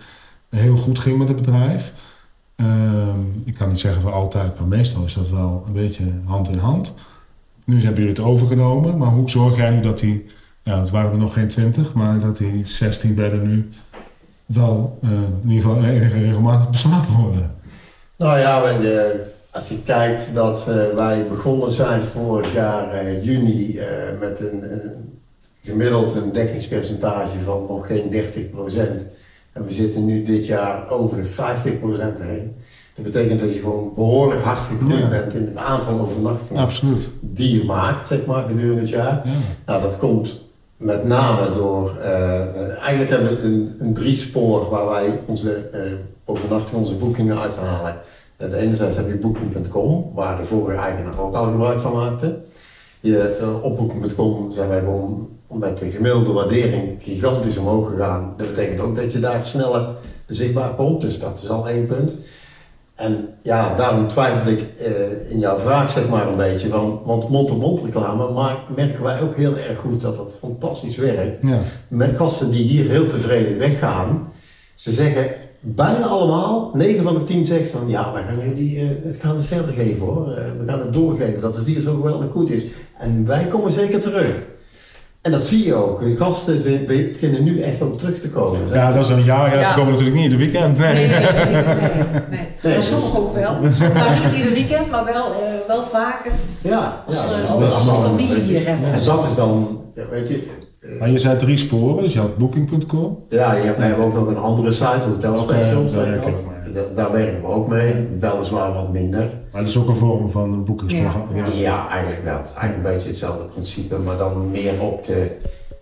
heel goed ging met het bedrijf. Ehm, ik kan niet zeggen voor altijd, maar meestal is dat wel een beetje hand in hand. Nu hebben jullie het overgenomen, maar hoe zorg jij nu dat die, ja, het waren er nog geen 20, maar dat die 16 bedden nu wel eh, in ieder geval enige regelmatig beslapen worden? Nou ja, eh, als je kijkt dat eh, wij begonnen zijn vorig jaar juni met een, een gemiddeld een dekkingspercentage van nog geen 30% En we zitten nu dit jaar over de 50% heen. Dat betekent dat je gewoon behoorlijk hard gegroeid Ja. bent in het aantal overnachtingen Absoluut. die je maakt, zeg maar, gedurende het jaar. Ja. Nou, dat komt met name door, eh, eigenlijk hebben we een, een driespoor waar wij onze eh overnachting, onze boekingen uithalen. Uh, de enerzijds heb je booking.com, waar de vorige eigenaar ook al gebruik van maakte. Je, eh, op booking.com zijn wij gewoon met de gemiddelde waardering gigantisch omhoog gegaan. Dat betekent ook dat je daar sneller zichtbaar komt, dus dat is al één punt. En ja, daarom twijfel ik eh, in jouw vraag zeg maar een beetje, want, want mond-op-mond reclame maar merken wij ook heel erg goed dat dat fantastisch werkt. Ja. Met gasten die hier heel tevreden weggaan, ze zeggen bijna allemaal, 9 van de 10 zegt van ja, wij gaan jullie eh, het gaan het verder geven hoor, Eh, we gaan het doorgeven dat het hier zo geweldig goed is. En wij komen zeker terug. En dat zie je ook. Gasten be- be- beginnen nu echt ook terug te komen. ja, dat is een jaar. Ja, ze Ja. komen natuurlijk niet in de weekend. Nee. Nee, nee, nee. nee, nee. Nee, Maar sommigen ook wel. Maar niet ieder weekend, maar wel, eh, wel vaker. Ja, Als, ja, eh, als- als familie hier hebben. En dat is dan, ja, weet je, eh, Maar je zei drie sporen, dus je had booking.com. Ja, je hebt, we hebben ook nog een andere site, Hotel Specials. Daar werken we ook mee, weliswaar wat minder. Maar dat is ook een vorm van een boekingsprogramma. Ja. Ja, eigenlijk wel. Eigenlijk een beetje hetzelfde principe, maar dan meer op de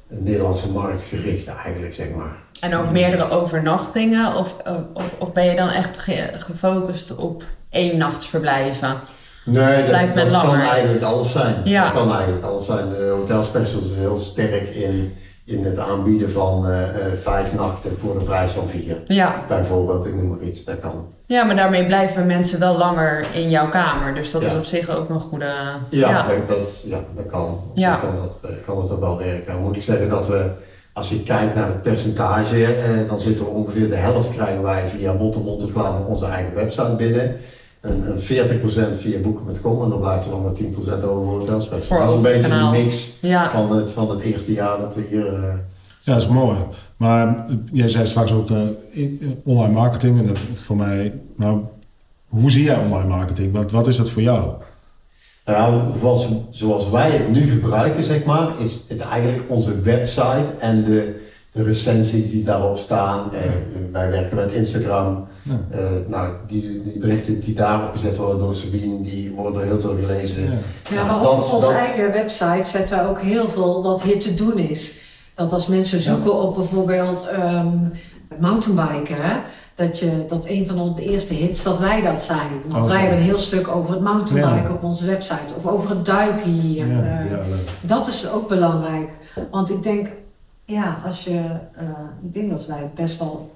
Nederlandse markt gericht eigenlijk, zeg maar. En ook meerdere overnachtingen? Of, of, of ben je dan echt ge- gefocust op één nachtsverblijven? Nee, dat, kan eigenlijk alles zijn. Ja. Dat kan eigenlijk alles zijn. De Hotel Specials is heel sterk in, in het aanbieden van eh, eh, vijf nachten voor de prijs van vier. Ja. Bijvoorbeeld, ik noem maar iets, dat kan. ja, maar daarmee blijven mensen wel langer in jouw kamer. Dus dat Ja. is op zich ook een goede... Ja, ja. Dat, dat, ja, dat kan. Ja. kan, dat, eh, kan het ook wel werken. Dan moet ik zeggen dat we, als je kijkt naar het percentage, eh, dan zitten we ongeveer de helft krijgen wij via mond-to-mond reclame op onze eigen website binnen. En, en 40% via boeken.com en dan blijft er nog maar 10% over voor hotelspecs. Voor Dat is een beetje overkanaal. de mix Ja. van het, van het eerste jaar dat we hier... eh, Ja, dat is mooi. Maar eh, jij zei straks ook eh, in- eh, online marketing. En dat voor mij, nou, hoe zie jij online marketing? Wat, wat is dat voor jou? Nou, zoals, zoals wij het nu gebruiken, zeg maar, is het eigenlijk onze website en de, de recensies die daarop staan. Eh, wij werken met Instagram. Ja. Eh, nou, die, die berichten die daarop gezet worden door Sabine, die worden heel veel gelezen. Ja. Ja, maar dat- op onze dat- eigen website zetten we ook heel veel wat hier te doen is. Dat als mensen zoeken op bijvoorbeeld ehm, mountainbiken, dat, je, dat een van de eerste hits dat wij dat zijn. Want Oh, wij hebben een heel stuk over het mountainbiken Ja. op onze website of over het duiken hier. Ja, Eh, ja, leuk. dat is ook belangrijk. Want ik denk, ja, als je, eh, ik denk dat wij best wel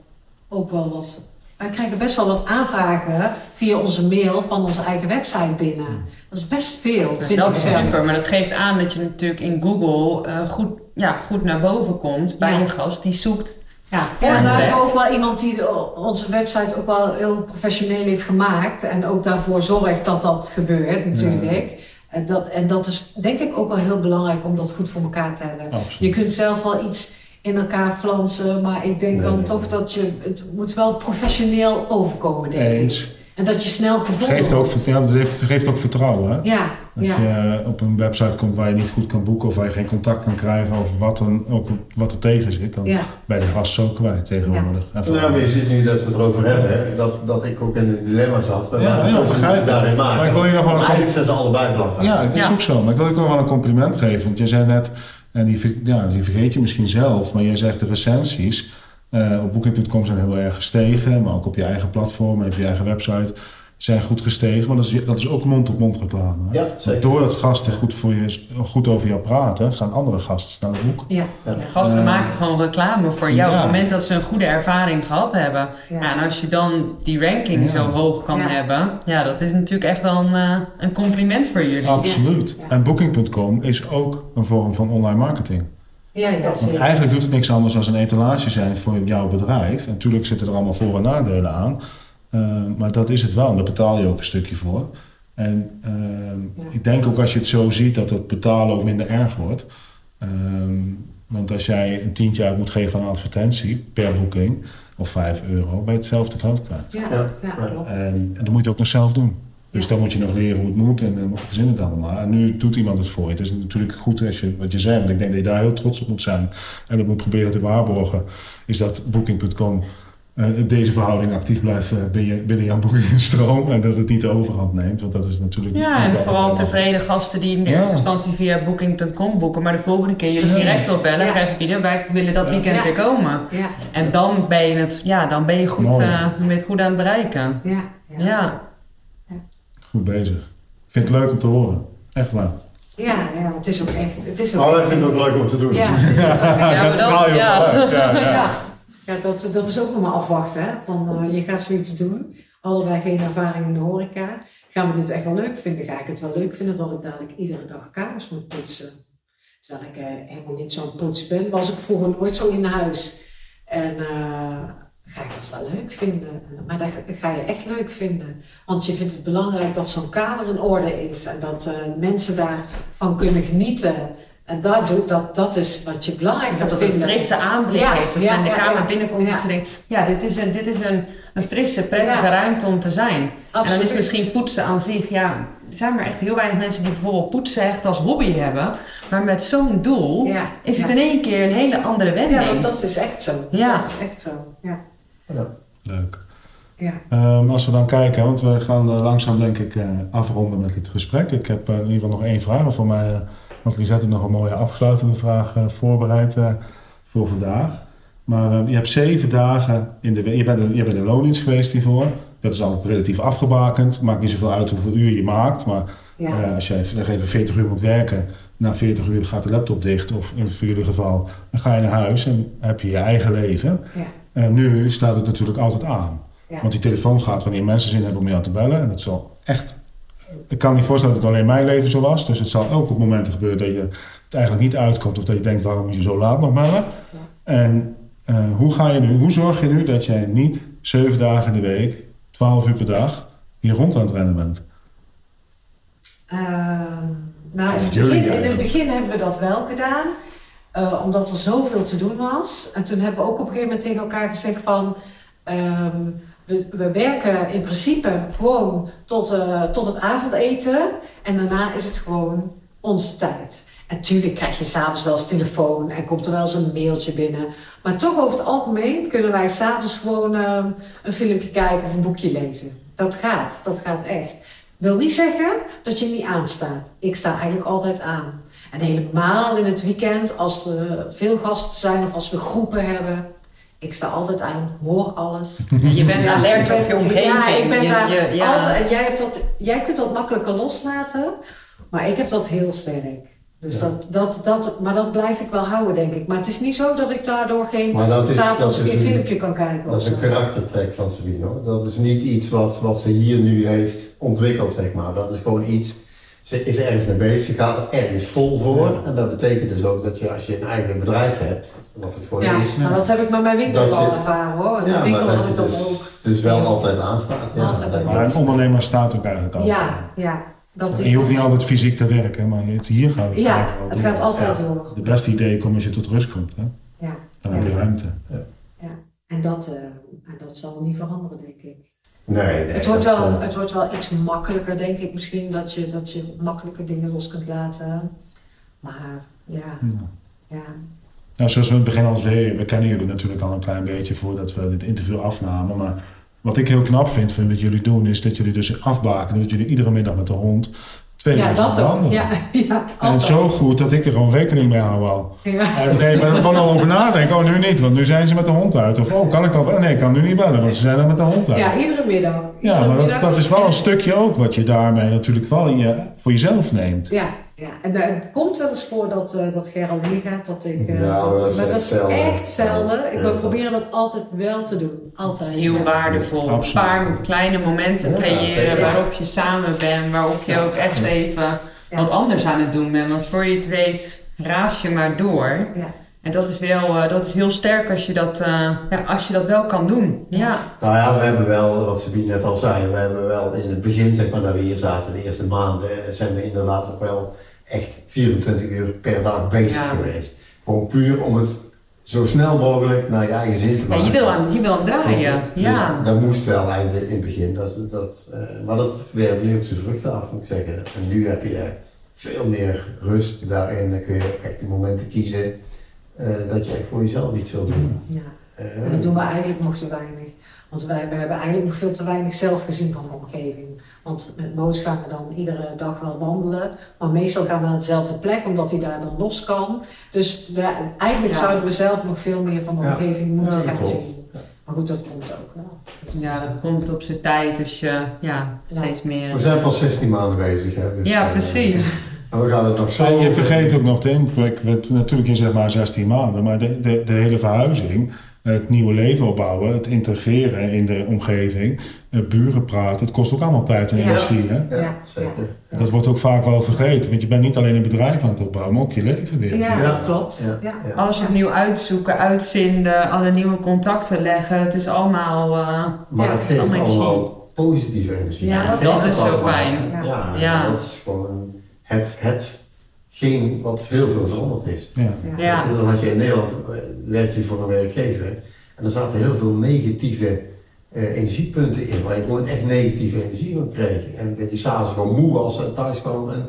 ook wel wat, wij krijgen best wel wat aanvragen via onze mail van onze eigen website binnen. Dat is best veel, vind dat ik is zelf. super, maar dat geeft aan dat je natuurlijk in Google eh, goed, ja, goed naar boven komt bij Ja. een gast die zoekt. Ja, en ook wel iemand die onze website ook wel heel professioneel heeft gemaakt. En ook daarvoor zorgt dat dat gebeurt natuurlijk. En, dat, en dat is denk ik ook wel heel belangrijk om dat goed voor elkaar te hebben. Absoluut. Je kunt zelf wel iets in elkaar flansen, maar ik denk Nee, dan nee, toch nee. dat je, het moet wel professioneel overkomen, denk ik. En dat je snel gevonden Geeft ook, wordt. ja, dat geeft, ook vertrouwen. Hè? Ja, Als ja. je op een website komt waar je niet goed kan boeken of waar je geen contact kan krijgen over wat, dan, ook wat er tegen zit, dan ja. ben je de gast zo kwijt tegenwoordig. Nou, maar je ziet nu dat we het erover hebben, hè, dat, dat ik ook in een dilemma zat. Maar Ja, ja, begrijp daarin maken. Maar ik wil je nog wel een- Maar eigenlijk zijn ze allebei belangrijk. Ja, dat is Ja. ook zo. Maar ik wil je ook nog wel een compliment geven. Want je zei net, en die, ja, die vergeet je misschien zelf, maar jij zegt de recensies eh, op Booking.com zijn heel erg gestegen. Maar ook op je eigen platform en op je eigen website zijn goed gestegen. Maar dat is, dat is ook mond-op-mond reclame. hè? Ja, zeker. Doordat gasten goed, voor je, goed over jou praten, gaan andere gasten naar de boek. Ja, Ja. Gasten Eh, maken gewoon reclame voor jou ja. op het moment dat ze een goede ervaring gehad hebben. ja. Ja, en als je dan die ranking Ja. zo hoog kan Ja. hebben, ja, dat is natuurlijk echt wel een, eh, een compliment voor jullie. Absoluut. Ja. En Booking.com is ook een vorm van online marketing. Ja, ja, Want zeker. eigenlijk doet het niks anders dan een etalage zijn voor jouw bedrijf. En natuurlijk zitten er allemaal voor- en nadelen aan. Eh, maar dat is het wel en daar betaal je ook een stukje voor. En ehm, Ja. ik denk ook als je het zo ziet dat het betalen ook minder erg wordt. Ehm, want als jij een tientje uit moet geven aan een advertentie per boeking, of 5 euro, ben je hetzelfde geld kwijt. Ja, Ja. ja, klopt. En, en dat moet je ook nog zelf doen. Dus Ja. dan moet je nog leren hoe het moet en dan verzin het allemaal. En nu doet iemand het voor je. Het is natuurlijk goed als je, wat je zei, want ik denk dat je daar heel trots op moet zijn. En dat moet proberen te waarborgen, is dat Booking.com eh, deze verhouding actief blijft eh, binnen, binnen jouw boekingsstroom. En dat het niet de overhand neemt, want dat is natuurlijk niet Ja, en vooral tevreden gasten die in de Ja. eerste instantie via booking.com boeken, maar de volgende keer jullie direct opbellen. Ja. Gaan wij willen dat Ja. weekend Ja. weer komen. Ja, En dan ben je het, ja, dan ben je goed, eh, dan ben je het goed aan het bereiken. ja, ja. Ja. Goed bezig. Ik vind het leuk om te horen. Echt waar. Ja, ja, het is ook echt. Het is ook echt- vinden het ook leuk om te doen. Ja, het is ook- Ja, maar dat straal je ja. uit. Ja, ja. Ja. ja dat, dat is ook nog maar afwachten. Hè? Van, eh, je gaat zoiets doen, allebei geen ervaring in de horeca. Gaan we dit echt wel leuk vinden? Ga ik het wel leuk vinden dat ik dadelijk iedere dag kamers moet poetsen? Terwijl ik eh, helemaal niet zo'n poets ben, was ik vroeger nooit zo in huis. En eh, ga ik dat wel leuk vinden? Maar dat, dat ga je echt leuk vinden. Want je vindt het belangrijk dat zo'n kamer in orde is en dat eh, mensen daarvan kunnen genieten. En dat, doet, dat, dat is wat je belangrijk Dat gaat het een frisse aanblik Ja, heeft. Als ja, men de ja, kamer binnenkomt, Ja. dat ze denkt, ja, dit is een, dit is een, een frisse, prettige ruimte om te zijn. En dan is misschien poetsen aan zich, ja, er zijn maar echt heel weinig mensen die bijvoorbeeld poetsen echt als hobby hebben. Maar met zo'n doel is het in één keer een hele andere wending. Ja, dat, dat is echt zo. Ja. Dat is echt zo. Ja. Leuk. Ja. Ehm, als we dan kijken, want we gaan eh, langzaam denk ik eh, afronden met dit gesprek. Ik heb eh, in ieder geval nog één vraag. Voor mij, want Lisette heeft nog een mooie afsluitende vraag voorbereid voor vandaag. Maar eh, je hebt zeven dagen in de week. Je bent, je bent in loondienst geweest hiervoor. Dat is altijd relatief afgebakend. Maakt niet zoveel uit hoeveel uur je maakt. Maar Ja. als jij zeg even 40 uur moet werken, na 40 uur gaat de laptop dicht. Of in voor jullie geval, dan ga je naar huis en heb je je eigen leven. Ja. En nu staat het natuurlijk altijd aan. Ja. Want die telefoon gaat wanneer mensen zin hebben om jou te bellen. En dat zal echt. Ik kan niet voorstellen dat het alleen mijn leven zo was. Dus het zal ook op momenten gebeuren dat je het eigenlijk niet uitkomt. Of dat je denkt, waarom moet je zo laat nog bellen? En eh, hoe ga je nu, hoe zorg je nu dat jij niet zeven dagen in de week, twaalf uur per dag, hier rond aan het rennen bent? Eh, nou, in het, jullie begin, in het eigenlijk. begin hebben we dat wel gedaan. Eh, omdat er zoveel te doen was. En toen hebben we ook op een gegeven moment tegen elkaar gezegd van... ehm, we, we werken in principe gewoon tot, eh, tot het avondeten. En daarna is het gewoon onze tijd. En tuurlijk krijg je s'avonds wel eens telefoon en komt er wel eens een mailtje binnen. Maar toch over het algemeen kunnen wij s'avonds gewoon ehm, een filmpje kijken of een boekje lezen. Dat gaat, dat gaat echt. Wil niet zeggen dat je niet aanstaat. Ik sta eigenlijk altijd aan. En helemaal in het weekend, als er veel gasten zijn of als we groepen hebben. Ik sta altijd aan, hoor alles. Je bent Ja, alert op je omgeving. Ja, ik ben Je- daar je- ja. altijd, en jij, hebt dat, jij kunt dat makkelijker loslaten, maar ik heb dat heel sterk. Dus Ja. dat, dat, dat, maar dat blijf ik wel houden, denk ik. Maar het is niet zo dat ik daardoor geen s'avonds een, filmpje kan kijken. dat is een karaktertrek van Sabine hoor. Dat is niet iets wat, wat ze hier nu heeft ontwikkeld, zeg maar. Dat is gewoon iets. Ze is ergens mee bezig, ze gaat er ergens vol voor. En dat betekent dus ook dat je als je een eigen bedrijf hebt, wat het gewoon Ja, is, maar dat heb ik met mijn winkel al ervaren hoor. Ja, de winkel had ik dat dus- ook. dus wel Ja. altijd aanstaat. Ja, Altijd. Maar een ondernemer staat ook eigenlijk altijd. Ja, ja. Dat is je hoeft niet altijd fysiek te werken, maar het, hier gaat het Ja, het door. gaat altijd Ja. door. De beste ideeën komen als je tot rust komt. Hè? Ja. Dan heb je ruimte. Ja. En dat, eh, en dat zal niet veranderen, denk ik. Nee, nee. Het wordt, wel, eh, het wordt wel iets makkelijker, denk ik misschien, dat je, dat je makkelijker dingen los kunt laten. Maar ja, Ja. ja. Nou, zoals we in het begin al zeiden, we kennen jullie natuurlijk al een klein beetje voordat we dit interview afnamen. Maar wat ik heel knap vind van wat jullie doen, is dat jullie dus afbaken dat jullie iedere middag met de hond twee ja dat ook. Ja, ja, En zo goed dat ik er gewoon rekening mee hou al. Ja. En nee, maar er gewoon al over nadenken. Oh, nu niet, want nu zijn ze met de hond uit. Of oh, kan ik bellen? Nee, ik kan nu niet bellen, want ze zijn er met de hond uit. ja, iedere middag. Ja, maar dat, dat is wel een stukje ook wat je daarmee natuurlijk wel je, voor jezelf neemt. Ja, ja. en het komt wel eens voor dat, eh dat Gerald meegaat, dat ik... eh, Ja, maar dat is maar echt dat is zelden. echt zelden. Ik Ja. wil proberen dat altijd wel te doen. Dat Altijd. is heel Ja. waardevol. Een paar kleine momenten Ja, creëren waarop je samen bent, waarop je ook echt even Ja. wat anders aan het doen bent. Want voor je het weet, raas je maar door. Ja. En dat is wel, eh, dat is heel sterk als je dat, eh, ja, als je dat wel kan doen. Ja. Nou ja, we hebben wel, wat Sabine net al zei, we hebben wel in het begin, zeg maar, dat we hier zaten, de eerste maanden, zijn we inderdaad ook wel echt 24 uur per dag bezig Ja. geweest. Gewoon puur om het zo snel mogelijk naar je eigen zin te Ja, maken. je wil aan, je wil aan draaien. Dus, Ja. dus dat moest wel in het begin. Dat, dat, eh, maar dat werpt nu ook zijn vruchten af, moet ik zeggen. En nu heb je veel meer rust daarin. Dan kun je echt de momenten kiezen eh, dat je echt voor jezelf iets wil doen. Ja. Eh, dat doen we eigenlijk nog te weinig. Want wij we hebben eigenlijk nog veel te weinig zelf gezien van de omgeving. Want met Moos gaan we dan iedere dag wel wandelen. Maar meestal gaan we naar dezelfde plek, omdat hij daar dan los kan. Dus we, eigenlijk Ja. zouden we zelf nog veel meer van de Ja. omgeving moeten gaan klopt. zien. Maar goed, dat komt ook wel. ja, dat komt op zijn tijd als je ja, steeds meer... We zijn pas 16 maanden bezig. Hè, dus, Ja, eh, precies. En we gaan het nog zo... En je vergeet ook nog de. Want Natuurlijk, je zegt maar 16 maanden, maar de, de, de hele verhuizing, het nieuwe leven opbouwen, het integreren in de omgeving, het buren praten, het kost ook allemaal tijd en Ja. energie. Hè? Ja, Ja, zeker. Dat wordt ook vaak wel vergeten, want je bent niet alleen een bedrijf aan het opbouwen, maar ook je leven weer. Ja, Ja. dat klopt. Ja. Alles opnieuw uitzoeken, uitvinden, alle nieuwe contacten leggen. Het is allemaal... eh, Maar Ja, het het geeft allemaal allemaal positieve energie. Ja, Het dat is zo fijn. Ja. Ja, Ja. dat is gewoon het, hetgeen wat heel veel veranderd is. Ja. Dan had je in Nederland, eh, werkte je voor een werkgever en er zaten heel veel negatieve eh, energiepunten in, waar je gewoon echt negatieve energie van kreeg. En dat je s'avonds gewoon moe was en thuis kwam en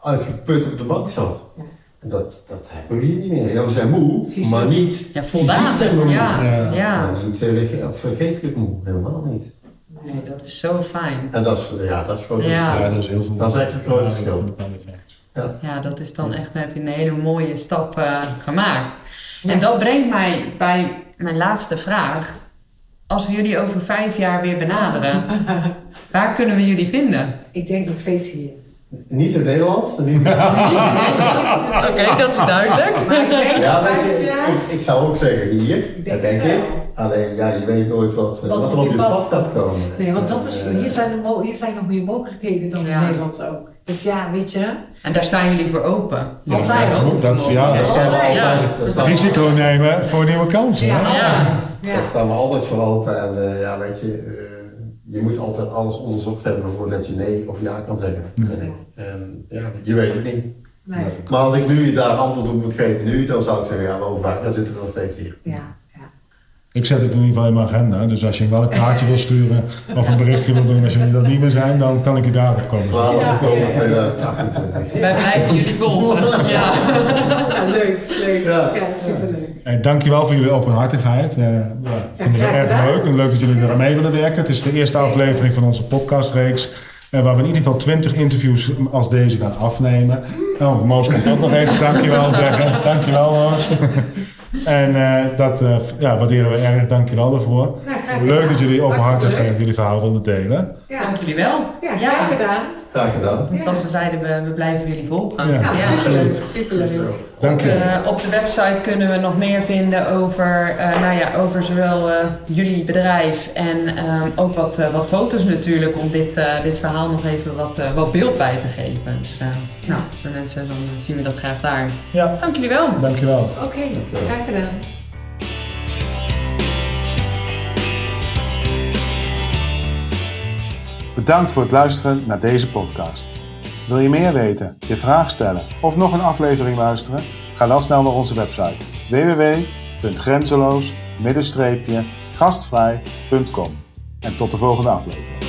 uitgeput op de bank zat. Ja. En dat, dat hebben we hier niet meer. Ja, we zijn moe, Fysiek. maar niet ja, voldaan. zijn we moe. Ja, Ja. ja. Maar niet uh, eh, geestelijk moe, helemaal niet. Nee, dat is zo fijn. En dat is, ja, dat is gewoon Ja. Ja, dat is heel veel. Dat is echt het grote verschil. Ja, dat is dan echt, dan heb je een hele mooie stap eh, gemaakt. En dat brengt mij bij mijn laatste vraag. Als we jullie over vijf jaar weer benaderen, waar kunnen we jullie vinden? Ik denk nog steeds hier. Niet in Nederland. Niet Oké, dat is duidelijk. Ja, je, ik, ik zou ook zeggen hier, Ik denk dat denk ik. Alleen, ja, je weet nooit wat, Wat wat, op er op je pad gaat komen. Nee, want dat is, eh, hier, zijn er hier zijn nog meer mogelijkheden dan Ja. in Nederland ook. Dus ja, weet je. En daar staan jullie voor open. Ja, Altijd. open dat is- ja, daar dat staan we altijd, Risico nemen voor nieuwe kansen. Ja. Ja. Daar staan we altijd voor open. En eh, ja, weet je, eh, je moet altijd alles onderzocht hebben voordat je nee of ja kan zeggen. Ja. En ja, je weet het niet. Nee. Maar als ik nu daar antwoord op moet geven nu, dan zou ik zeggen, ja, maar over vijf jaar zitten we nog steeds hier. Ja. Ik zet het in ieder geval in mijn agenda. Dus als je wel een kaartje wil sturen of een berichtje wil doen als jullie dat niet meer zijn, dan kan ik je daarop komen. 12 Ja. oktober 2028. Wij blijven jullie volgen. Ja. Ja, leuk, leuk. Ja. Superleuk. Eh, dankjewel voor jullie openhartigheid. Eh we vinden het erg leuk en leuk dat jullie er aan mee willen werken. Het is de eerste aflevering van onze podcastreeks. Waar we in ieder geval 20 interviews als deze gaan afnemen. Oh, Moos komt ook nog even dankjewel zeggen. Dankjewel Moos. En eh, dat eh, ja, waarderen we erg. Dankjewel daarvoor. Nou. Leuk dat jullie openhartig Hartstikke eh, jullie verhaal willen delen. Ja, Dank jullie wel. ja, graag gedaan. Graag gedaan. Zoals we zeiden, we, we blijven jullie volgen. Ja, Ja, superleuk. Dank Op je. de, op de website kunnen we nog meer vinden over, eh, nou ja, over zowel eh, jullie bedrijf en ehm, ook wat, eh, wat foto's natuurlijk om dit, eh, dit verhaal nog even wat, eh, wat beeld bij te geven. Dus eh, nou, voor mensen, dan zien we dat graag daar. Ja, Dank jullie wel. dankjewel. Oké, graag gedaan. Bedankt voor het luisteren naar deze podcast. Wil je meer weten, je vraag stellen of nog een aflevering luisteren? Ga dan snel naar onze website www.grenzeloos-gastvrij.com. En tot de volgende aflevering.